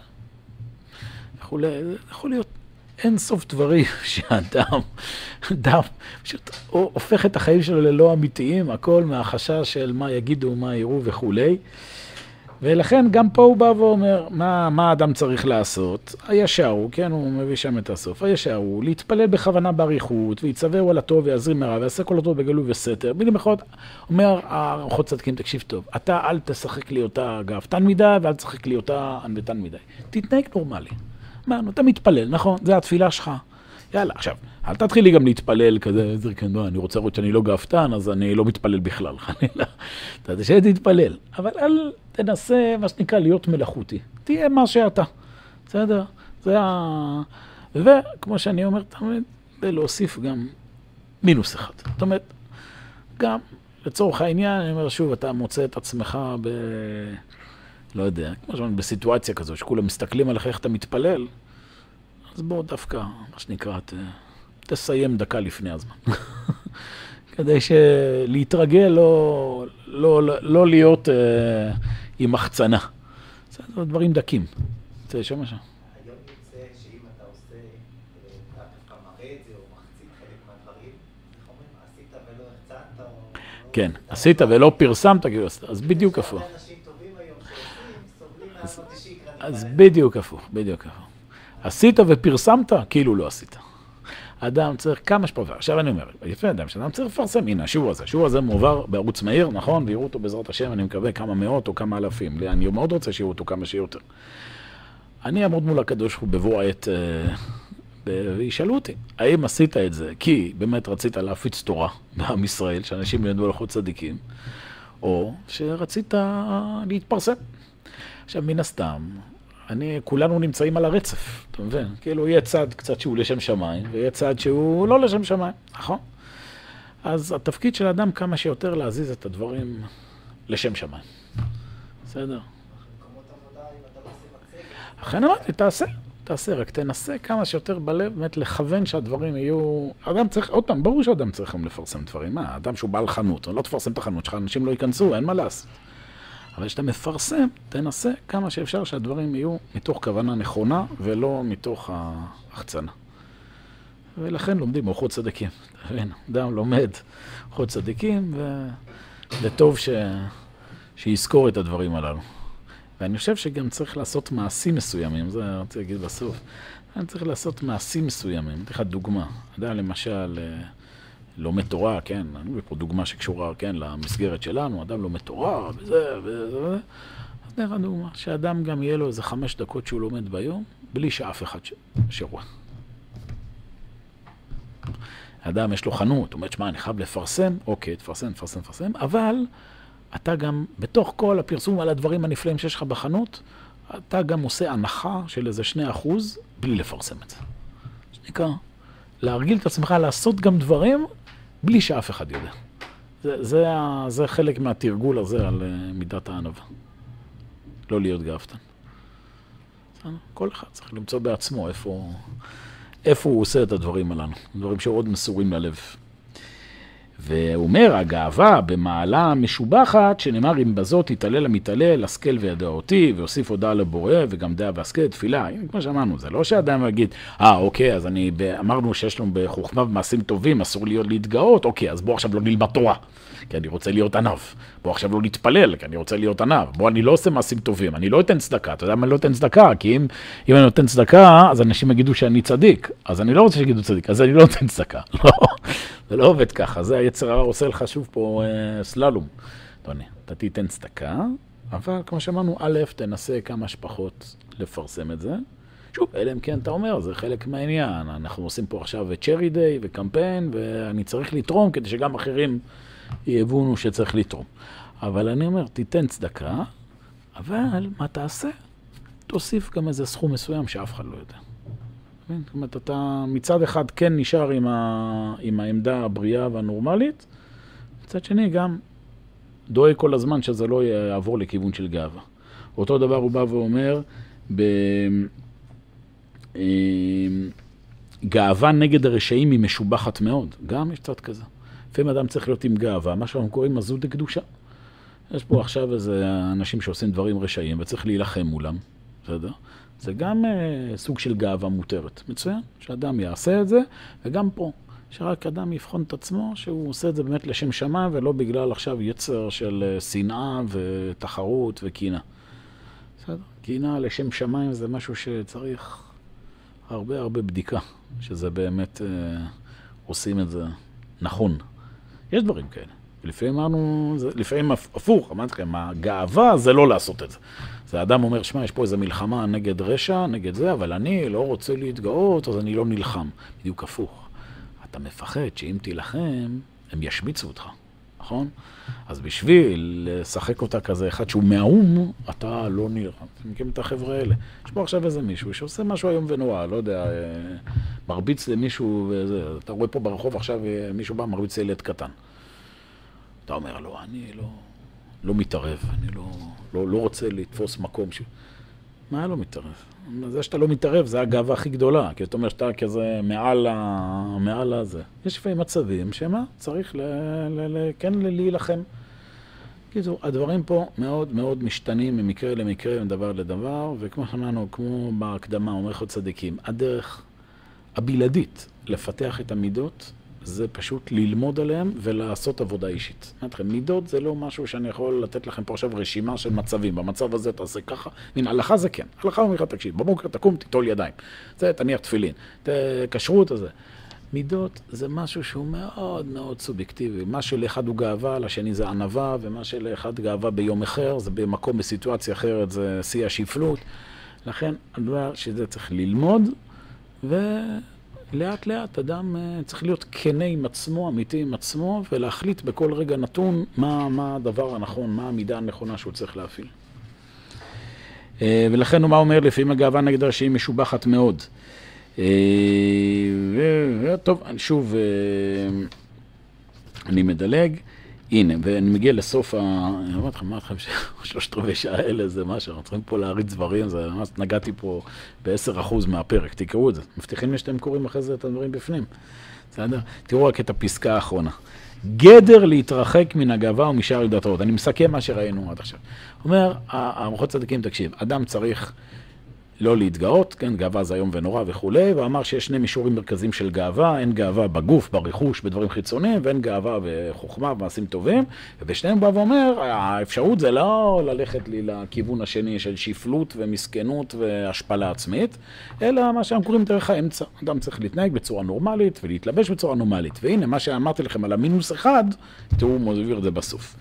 יכול, יכול להיות אין סוף דברים שאדם, אדם פשוט הופך את החיים שלו ללא אמיתיים, הכל מהחשש של מה יגידו, מה יראו וכולי. ולכן גם פה הוא בא ואומר, מה, מה האדם צריך לעשות? הישר הוא, כן, הוא מביא שם את הסוף. הישר הוא להתפלל בכוונה באריכות, ויצווהו על הטוב ויעזרים מרע, ויעשה כל הטוב בגלוי וסתר. במילים אחרות, אומר הארוחות צדקים, תקשיב טוב, אתה אל תשחק לי אותה גאוותן מדי, ואל תשחק לי אותה ענוותן מדי. תתנהג נורמלי. אמרנו, אתה מתפלל, נכון? זה התפילה שלך. יאללה, עכשיו, אל תתחיל לי גם להתפלל כזה, אני רוצה לראות שאני לא גאוותן, אז אני לא מתפלל בכלל, חלילה. אתה יודע שתתפלל, אבל אל תנסה, מה שנקרא, להיות מלאכותי. תהיה מה שאתה, בסדר? זה ה... וכמו שאני אומר תמיד, ולהוסיף גם מינוס אחד. זאת אומרת, גם לצורך העניין, אני אומר שוב, אתה מוצא את עצמך ב... לא יודע, כמו שאומרים, בסיטואציה כזו, שכולם מסתכלים עליך איך אתה מתפלל, אז בוא דווקא, מה שנקרא, ת, תסיים דקה לפני הזמן. כדי להתרגל, לא, לא, לא, לא להיות אה, עם החצנה. זה דברים דקים. לשמוע שם? כן, עשית ולא פרסמת, כאילו, אז בדיוק הפוך. אז בדיוק הפוך, בדיוק הפוך. עשית ופרסמת, כאילו לא עשית. אדם צריך כמה שפעמים, עכשיו אני אומר, יפה אדם, שאדם צריך לפרסם, הנה השיעור הזה, השיעור הזה מועבר בערוץ מהיר, נכון, ויראו אותו בעזרת השם, אני מקווה כמה מאות או כמה אלפים, אני מאוד רוצה שיראו אותו כמה שיותר. אני אעמוד מול הקדוש ברוך הוא בבוא העת, אה, וישאלו אותי, האם עשית את זה כי באמת רצית להפיץ תורה בעם ישראל, שאנשים ילמדו הלכות צדיקים, או שרצית להתפרסם. עכשיו, מן הסתם, אני, כולנו נמצאים על הרצף, אתה מבין? כאילו, יהיה צד קצת שהוא לשם שמיים, ויהיה צד שהוא לא לשם שמיים, נכון? אז התפקיד של האדם כמה שיותר להזיז את הדברים לשם שמיים. בסדר? אכן אמרתי, תעשה, תעשה, רק תנסה כמה שיותר בלב, באמת לכוון שהדברים יהיו... אדם צריך, עוד פעם, ברור שאדם צריך גם לפרסם דברים. מה, אדם שהוא בעל חנות, לא תפרסם את החנות שלך, אנשים לא ייכנסו, אין מה לעשות. אבל כשאתה מפרסם, תנסה כמה שאפשר שהדברים יהיו מתוך כוונה נכונה ולא מתוך ההחצנה. ולכן לומדים אורחות צדיקים. אתה מבין? אדם לומד אורחות צדיקים, וטוב ש... שיזכור את הדברים הללו. ואני חושב שגם צריך לעשות מעשים מסוימים, זה אני רוצה להגיד בסוף. אני צריך לעשות מעשים מסוימים. אתן לך דוגמה. אתה יודע, למשל... לומד תורה, כן, אני מביא פה דוגמה שקשורה, כן, למסגרת שלנו, אדם לומד תורה, וזה, וזה, וזה. אז נראה דוגמה, שאדם גם יהיה לו איזה חמש דקות שהוא לומד ביום, בלי שאף אחד ש... שרואה. אדם יש לו חנות, הוא אומר, שמע, אני חייב לפרסם, אוקיי, תפרסם, תפרסם, תפרסם, אבל אתה גם, בתוך כל הפרסום על הדברים הנפלאים שיש לך בחנות, אתה גם עושה הנחה של איזה שני אחוז בלי לפרסם את זה. שנקרא, להרגיל את עצמך לעשות גם דברים בלי שאף אחד יודע. זה, זה, זה חלק מהתרגול הזה על אה, מידת הענווה. לא להיות גאוותן. כל אחד צריך למצוא בעצמו איפה, איפה הוא עושה את הדברים הללו, דברים שעוד מסורים ללב. והוא אומר, הגאווה במעלה משובחת, שנאמר אם בזאת יתעלל המתעלל, השכל וידע אותי, ויוסיף הודעה לבורא, וגם דעה והשכל, תפילה. כמו שאמרנו, זה לא שאדם יגיד, אה, אוקיי, אז אני, אמרנו שיש לנו בחוכמה ומעשים טובים, אסור להיות להתגאות, אוקיי, אז בוא עכשיו לא נלמד תורה, כי אני רוצה להיות עניו. בוא עכשיו לא נתפלל, כי אני רוצה להיות עניו. בוא, אני לא עושה מעשים טובים, אני לא אתן צדקה. אתה יודע מה אני לא אתן צדקה? כי אם, אם אני נותן צדקה, אז אנשים יגידו שאני צדיק. אז אני לא רוצה שיגידו צדיק, אז אני לא נותן צדקה. לא. זה לא עובד ככה, זה היצר הרע עושה לך שוב פה אה, סללום. אדוני, אתה תיתן צדקה, אבל כמו שאמרנו, א', תנסה כמה שפחות לפרסם את זה. שוב, אלא אם כן אתה אומר, זה חלק מהעניין. אנחנו עושים פה עכשיו צ'רי דיי וקמפיין, ואני צריך לתרום כדי שגם אחרים יבונו שצריך לתרום. אבל אני אומר, תיתן צדקה, אבל מה תעשה? תוסיף גם איזה סכום מסוים שאף אחד לא יודע. זאת אומרת, אתה מצד אחד כן נשאר עם, ה... עם העמדה הבריאה והנורמלית, מצד שני גם דואג כל הזמן שזה לא יעבור לכיוון של גאווה. אותו דבר הוא בא ואומר, בגאווה אמ, נגד הרשעים היא משובחת מאוד, גם יש קצת כזה. לפעמים אדם צריך להיות עם גאווה, מה שאנחנו קוראים מזות דקדושה. יש פה עכשיו איזה אנשים שעושים דברים רשעים וצריך להילחם מולם, בסדר? זה גם uh, סוג של גאווה מותרת. מצוין, שאדם יעשה את זה, וגם פה, שרק אדם יבחון את עצמו, שהוא עושה את זה באמת לשם שמיים, ולא בגלל עכשיו יצר של uh, שנאה ותחרות וקינה. בסדר? קינה לשם שמיים זה משהו שצריך הרבה הרבה בדיקה, שזה באמת uh, עושים את זה נכון. יש דברים כאלה. לפעמים אמרנו, לפעמים הפוך, אמרתי לכם, הגאווה זה לא לעשות את זה. זה אדם אומר, שמע, יש פה איזו מלחמה נגד רשע, נגד זה, אבל אני לא רוצה להתגאות, אז אני לא נלחם. בדיוק הפוך. אתה מפחד שאם תילחם, הם ישמיצו אותך, נכון? אז בשביל לשחק אותה כזה אחד שהוא מהאו"ם, אתה לא נלחם. אתם מכירים את החבר'ה האלה. יש פה עכשיו איזה מישהו שעושה משהו איום ונורא, לא יודע, אה, מרביץ למישהו, וזה, אתה רואה פה ברחוב עכשיו אה, מישהו בא, מרביץ לילד קטן. אתה אומר, לא, אני לא, לא מתערב, אני לא, לא, לא רוצה לתפוס מקום ש... מה לא מתערב? זה שאתה לא מתערב זה הגאווה הכי גדולה, כי אתה אומר שאתה כזה מעל, ה... מעל הזה. יש לפעמים מצבים שמה? צריך ל... ל... ל... כן להילחם. כאילו, הדברים פה מאוד מאוד משתנים ממקרה למקרה, מדבר לדבר, וכמו שאמרנו, כמו בהקדמה, אומר לך צדיקים, הדרך הבלעדית לפתח את המידות זה פשוט ללמוד עליהם ולעשות עבודה אישית. אמרתי לכם, מידות זה לא משהו שאני יכול לתת לכם פה עכשיו רשימה של מצבים. במצב הזה תעשה ככה. הנה, הלכה זה כן. הלכה אומר לך, תקשיב, בבוקר תקום, תיטול ידיים. זה, תניח תפילין. כשרות הזה. מידות זה משהו שהוא מאוד מאוד סובייקטיבי. מה שלאחד הוא גאווה, לשני זה ענווה, ומה שלאחד גאווה ביום אחר, זה במקום, בסיטואציה אחרת, זה שיא השפלות. לכן, הדבר שזה צריך ללמוד, ו... לאט לאט אדם uh, צריך להיות כנה עם עצמו, אמיתי עם עצמו, ולהחליט בכל רגע נתון מה, מה הדבר הנכון, מה המידה הנכונה שהוא צריך להפעיל. Uh, ולכן הוא מה אומר? לפעמים הגאווה נגד הרשעים משובחת מאוד. Uh, טוב, שוב, אני מדלג. הנה, ואני מגיע לסוף ה... אני אומר לכם, מה לכם ששלושת רבעי שעה האלה זה משהו, אנחנו צריכים פה להריץ דברים, זה ממש נגעתי פה ב-10% מהפרק, תקראו את זה. מבטיחים לי שאתם קוראים אחרי זה את הדברים בפנים. בסדר? תראו רק את הפסקה האחרונה. גדר להתרחק מן הגאווה ומשאר ידעתות. אני מסכם מה שראינו עד עכשיו. אומר, המוחות צדיקים, תקשיב, אדם צריך... לא להתגאות, כן, גאווה זה איום ונורא וכולי, ואמר שיש שני מישורים מרכזיים של גאווה, אין גאווה בגוף, ברכוש, בדברים חיצוניים, ואין גאווה בחוכמה, במעשים טובים, ובשניהם בא ואומר, האפשרות זה לא ללכת לי לכיוון השני של שפלות ומסכנות והשפלה עצמית, אלא מה שאנחנו קוראים דרך האמצע. אדם צריך להתנהג בצורה נורמלית ולהתלבש בצורה נורמלית. והנה, מה שאמרתי לכם על המינוס אחד, תראו, הוא מעביר את זה בסוף.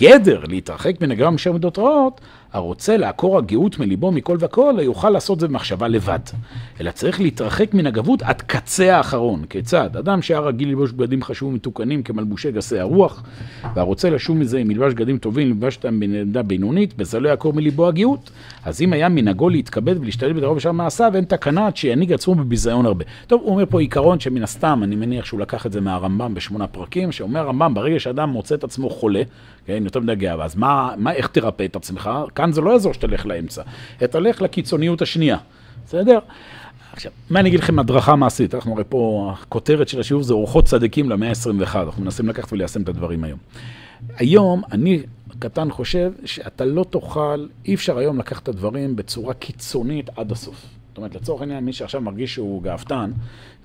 גדר להתרחק מן הגרם משם מידות רעות, הרוצה לעקור הגאות מליבו מכל וכל, יוכל לעשות זה במחשבה לבד. אלא צריך להתרחק מן הגבות עד קצה האחרון. כיצד? אדם שהיה רגיל ללבוש בגדים חשובים ומתוקנים כמלבושי גסי הרוח, והרוצה לשוב מזה עם מלבש בגדים טובים, ללבש אותם בנדה בינונית, בזה לא יעקור מליבו הגאות. אז אם היה מנהגו להתכבד ולהשתלט בדרום בשאר מעשיו, אין תקנה עד שינהיג עצמו בביזיון הרבה. טוב, הוא אומר פה עיקרון שמן הסתם, אני מניח שהוא לקח את זה מהרמב"ם בשמונה פרקים, שאומר הרמב"ם, ברגע שאדם מוצא את עצמו חולה, כן, יותר מדי גאווה, אז מה, מה, איך תרפא את עצמך? כאן זה לא יעזור שתלך לאמצע, תלך לקיצוניות השנייה, בסדר? עכשיו, מה אני אגיד לכם הדרכה מעשית? אנחנו הרי פה, הכותרת של השיעור זה אורחות צדיקים למאה ה-21, אנחנו מנסים לקחת וליישם את הדברים היום. היום, אני קטן חושב שאתה לא תוכל, אי אפשר היום לקחת את הדברים בצורה קיצונית עד הסוף. זאת אומרת, לצורך העניין, מי שעכשיו מרגיש שהוא גאוותן,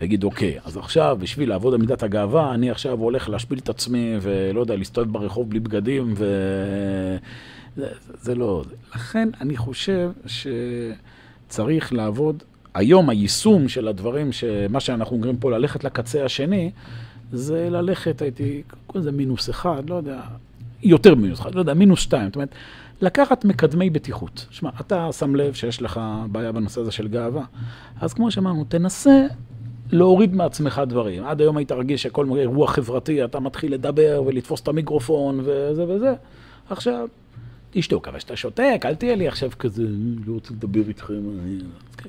ויגיד, אוקיי, אז עכשיו, בשביל לעבוד על מידת הגאווה, אני עכשיו הולך להשפיל את עצמי, ולא יודע, להסתובב ברחוב בלי בגדים, ו... זה, זה לא... לכן אני חושב שצריך לעבוד, היום היישום של הדברים, מה שאנחנו אומרים פה, ללכת לקצה השני, זה ללכת, הייתי, קוראים לזה מינוס אחד, לא יודע, יותר מינוס אחד, לא יודע, מינוס שתיים. זאת אומרת, לקחת מקדמי בטיחות. שמע, אתה שם לב שיש לך בעיה בנושא הזה של גאווה, אז כמו שאמרנו, תנסה להוריד מעצמך דברים. עד היום היית רגיל שכל אירוע חברתי, אתה מתחיל לדבר ולתפוס את המיקרופון וזה וזה. עכשיו, תשתוק, אבל כשאתה שותק, אל תהיה לי עכשיו כזה, לא רוצה לדבר איתכם,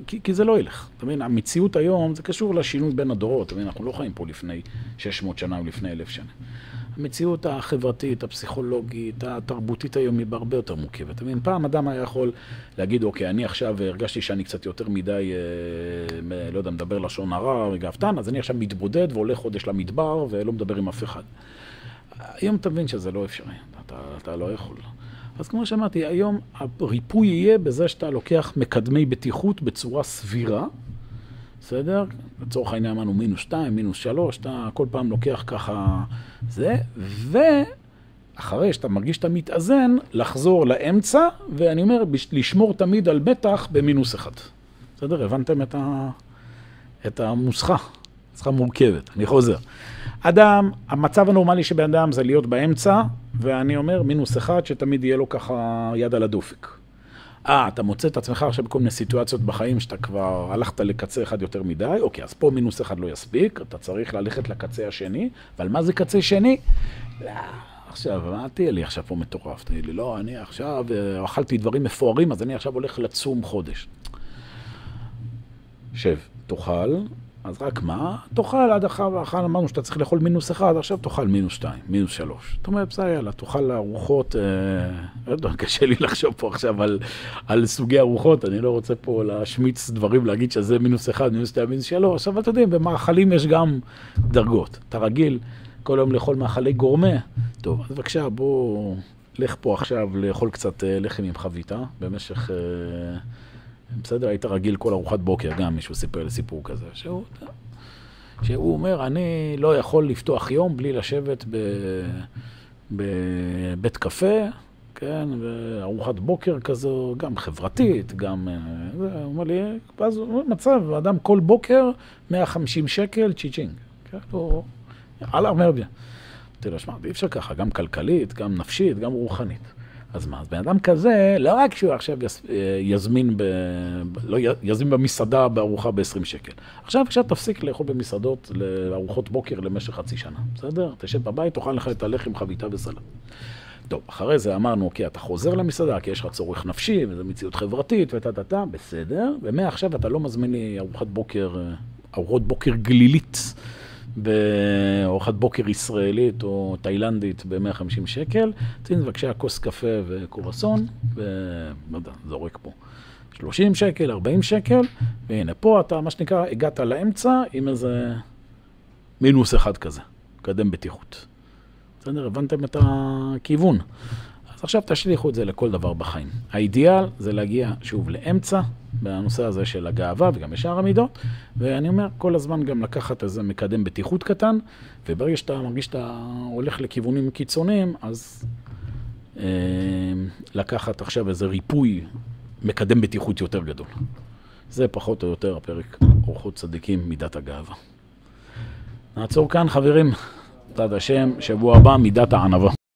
כי, כי זה לא ילך. אתה מבין, המציאות היום, זה קשור לשינוי בין הדורות, אתה מבין, אנחנו לא חיים פה לפני 600 שנה או לפני אלף שנה. המציאות החברתית, הפסיכולוגית, התרבותית היום היא בהרבה יותר מורכבת. אתה מבין, פעם אדם היה יכול להגיד, אוקיי, אני עכשיו הרגשתי שאני קצת יותר מדי, אה, לא יודע, מדבר לשון הרע, גאוותן, אז אני עכשיו מתבודד והולך חודש למדבר ולא מדבר עם אף אחד. היום אתה מבין שזה לא אפשרי, אתה, אתה לא יכול. אז כמו שאמרתי, היום הריפוי יהיה בזה שאתה לוקח מקדמי בטיחות בצורה סבירה, בסדר? לצורך העניין אמרנו מינוס 2, מינוס 3, אתה כל פעם לוקח ככה זה, ואחרי שאתה מרגיש שאתה מתאזן, לחזור לאמצע, ואני אומר, לשמור תמיד על מתח במינוס 1. בסדר? הבנתם את, ה... את המוסחה? נוסחה מורכבת, אני חוזר. אדם, המצב הנורמלי של אדם זה להיות באמצע, ואני אומר מינוס אחד, שתמיד יהיה לו ככה יד על הדופק. אה, אתה מוצא את עצמך עכשיו בכל מיני סיטואציות בחיים שאתה כבר הלכת לקצה אחד יותר מדי, אוקיי, אז פה מינוס אחד לא יספיק, אתה צריך ללכת לקצה השני, אבל מה זה קצה שני? לא, עכשיו, מה תהיה לי עכשיו פה מטורף? תגיד לי, לא, אני עכשיו אה, אכלתי דברים מפוארים, אז אני עכשיו הולך לצום חודש. שב, תאכל, אז רק מה? תאכל עד אחר, אחר אמרנו שאתה צריך לאכול מינוס אחד, עכשיו תאכל מינוס שתיים, מינוס שלוש. זאת אומרת, בסדר, יאללה, תאכל ארוחות, אה, לא יודע, קשה לי לחשוב פה עכשיו על, על סוגי ארוחות, אני לא רוצה פה להשמיץ דברים, להגיד שזה מינוס אחד, מינוס שתיים, מינוס שלוש, אבל אתה יודע, במאכלים יש גם דרגות. אתה רגיל כל יום לאכול מאכלי גורמה, טוב, אז בבקשה, בוא, לך פה עכשיו לאכול קצת אה, לחם עם חביתה במשך... אה, בסדר, היית רגיל כל ארוחת בוקר, גם מישהו סיפר לי סיפור כזה, שהוא, שהוא אומר, אני לא יכול לפתוח יום בלי לשבת בבית קפה, כן, וארוחת בוקר כזו, גם חברתית, גם... הוא אומר לי, ואז מצב, אדם כל בוקר 150 שקל צ'יצ'ינג. כן, הוא... אללה אומר בי. אמרתי לו, שמע, אי אפשר ככה, גם כלכלית, גם נפשית, גם רוחנית. אז מה, אז בן אדם כזה, לא רק שהוא עכשיו יזמין, ב, לא יזמין במסעדה בארוחה ב-20 שקל. עכשיו עכשיו תפסיק לאכול במסעדות לארוחות בוקר למשך חצי שנה, בסדר? תשב בבית, תאכל לך את הלחם, חביתה וסלט. טוב, אחרי זה אמרנו, אוקיי, אתה חוזר למסעדה, כי יש לך צורך נפשי, וזו מציאות חברתית, וטה טה טה, בסדר, ומעכשיו אתה לא מזמין לי ארוחת בוקר, ארוחות בוקר גלילית. בארוחת בוקר ישראלית או תאילנדית ב-150 שקל, תן בבקשה כוס קפה וקורסון, ולא יודע, זורק פה. 30 שקל, 40 שקל, והנה פה אתה, מה שנקרא, הגעת לאמצע עם איזה מינוס אחד כזה, מקדם בטיחות. בסדר? הבנתם את הכיוון. אז עכשיו תשליכו את זה לכל דבר בחיים. האידיאל זה להגיע שוב לאמצע, בנושא הזה של הגאווה וגם בשאר המידות, ואני אומר כל הזמן גם לקחת איזה מקדם בטיחות קטן, וברגע שאתה מרגיש שאתה הולך לכיוונים קיצוניים, אז אה, לקחת עכשיו איזה ריפוי, מקדם בטיחות יותר גדול. זה פחות או יותר הפרק אורחות צדיקים, מידת הגאווה. נעצור כאן חברים, תד השם, שבוע הבא מידת הענווה.